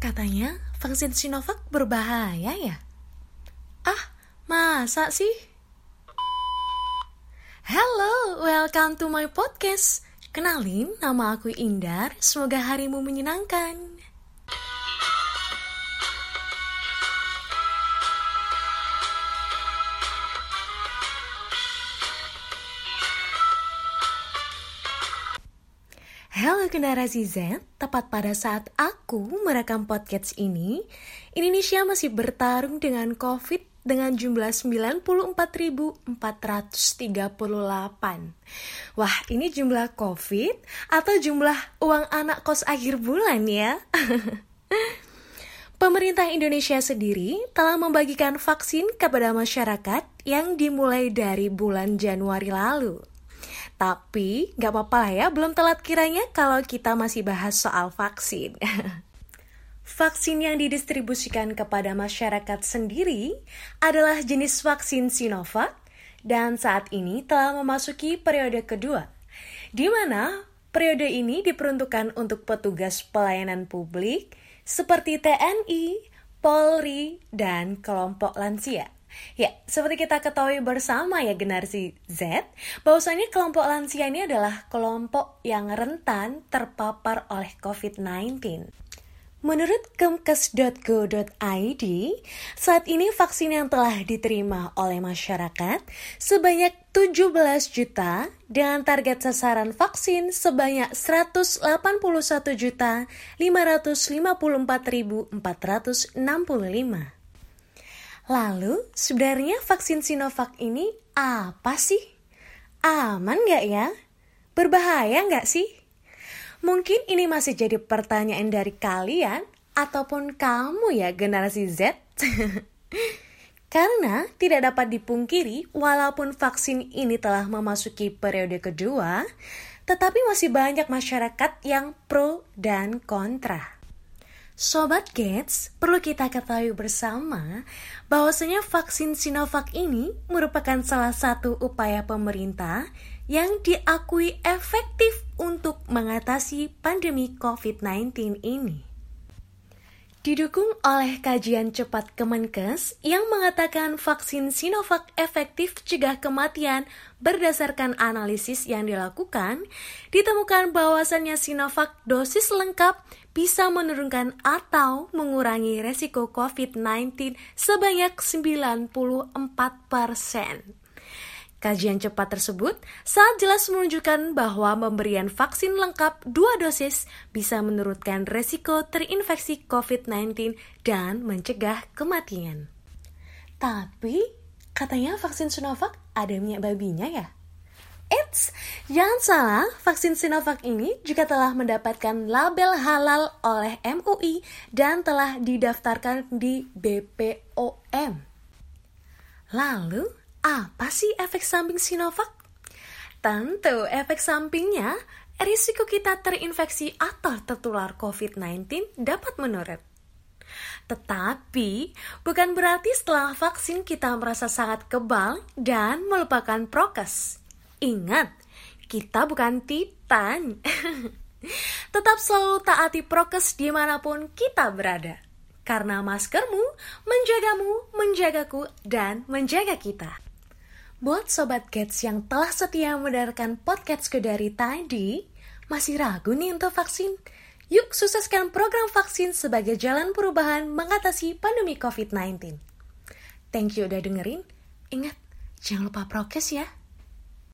Katanya vaksin Sinovac berbahaya ya? Ah, masa sih? Hello, welcome to my podcast. Kenalin, nama aku Indar. Semoga harimu menyenangkan. Generasi Z, tepat pada saat aku merekam podcast ini, Indonesia masih bertarung dengan COVID dengan jumlah 94.438. Wah, ini jumlah COVID atau jumlah uang anak kos akhir bulan ya? Pemerintah Indonesia sendiri telah membagikan vaksin kepada masyarakat yang dimulai dari bulan Januari lalu. Tapi nggak apa-apa lah ya, belum telat kiranya kalau kita masih bahas soal vaksin. vaksin yang didistribusikan kepada masyarakat sendiri adalah jenis vaksin Sinovac dan saat ini telah memasuki periode kedua, di mana periode ini diperuntukkan untuk petugas pelayanan publik seperti TNI, Polri, dan kelompok lansia. Ya, seperti kita ketahui bersama ya generasi Z, bahwasanya kelompok lansia ini adalah kelompok yang rentan terpapar oleh COVID-19. Menurut kemkes.go.id, saat ini vaksin yang telah diterima oleh masyarakat sebanyak 17 juta dengan target sasaran vaksin sebanyak 181 juta 554.465. Lalu, sebenarnya vaksin Sinovac ini apa sih? Aman nggak ya? Berbahaya nggak sih? Mungkin ini masih jadi pertanyaan dari kalian ataupun kamu ya generasi Z. Karena tidak dapat dipungkiri walaupun vaksin ini telah memasuki periode kedua, tetapi masih banyak masyarakat yang pro dan kontra. Sobat Gates, perlu kita ketahui bersama bahwasanya vaksin Sinovac ini merupakan salah satu upaya pemerintah yang diakui efektif untuk mengatasi pandemi COVID-19 ini didukung oleh kajian cepat Kemenkes yang mengatakan vaksin Sinovac efektif cegah kematian berdasarkan analisis yang dilakukan, ditemukan bahwasannya Sinovac dosis lengkap bisa menurunkan atau mengurangi resiko COVID-19 sebanyak 94 persen. Kajian cepat tersebut sangat jelas menunjukkan bahwa pemberian vaksin lengkap dua dosis bisa menurunkan resiko terinfeksi COVID-19 dan mencegah kematian. Tapi, katanya vaksin Sinovac ada minyak babinya ya? Eits, jangan salah, vaksin Sinovac ini juga telah mendapatkan label halal oleh MUI dan telah didaftarkan di BPOM. Lalu, apa sih efek samping Sinovac? Tentu efek sampingnya risiko kita terinfeksi atau tertular COVID-19 dapat menurun. Tetapi, bukan berarti setelah vaksin kita merasa sangat kebal dan melupakan prokes. Ingat, kita bukan titan. Tetap selalu taati prokes di mana pun kita berada. Karena maskermu menjagamu, menjagaku, dan menjaga kita. Buat Sobat Cats yang telah setia mendengarkan podcastku dari tadi, masih ragu nih untuk vaksin? Yuk sukseskan program vaksin sebagai jalan perubahan mengatasi pandemi COVID-19. Thank you udah dengerin. Ingat, jangan lupa prokes ya.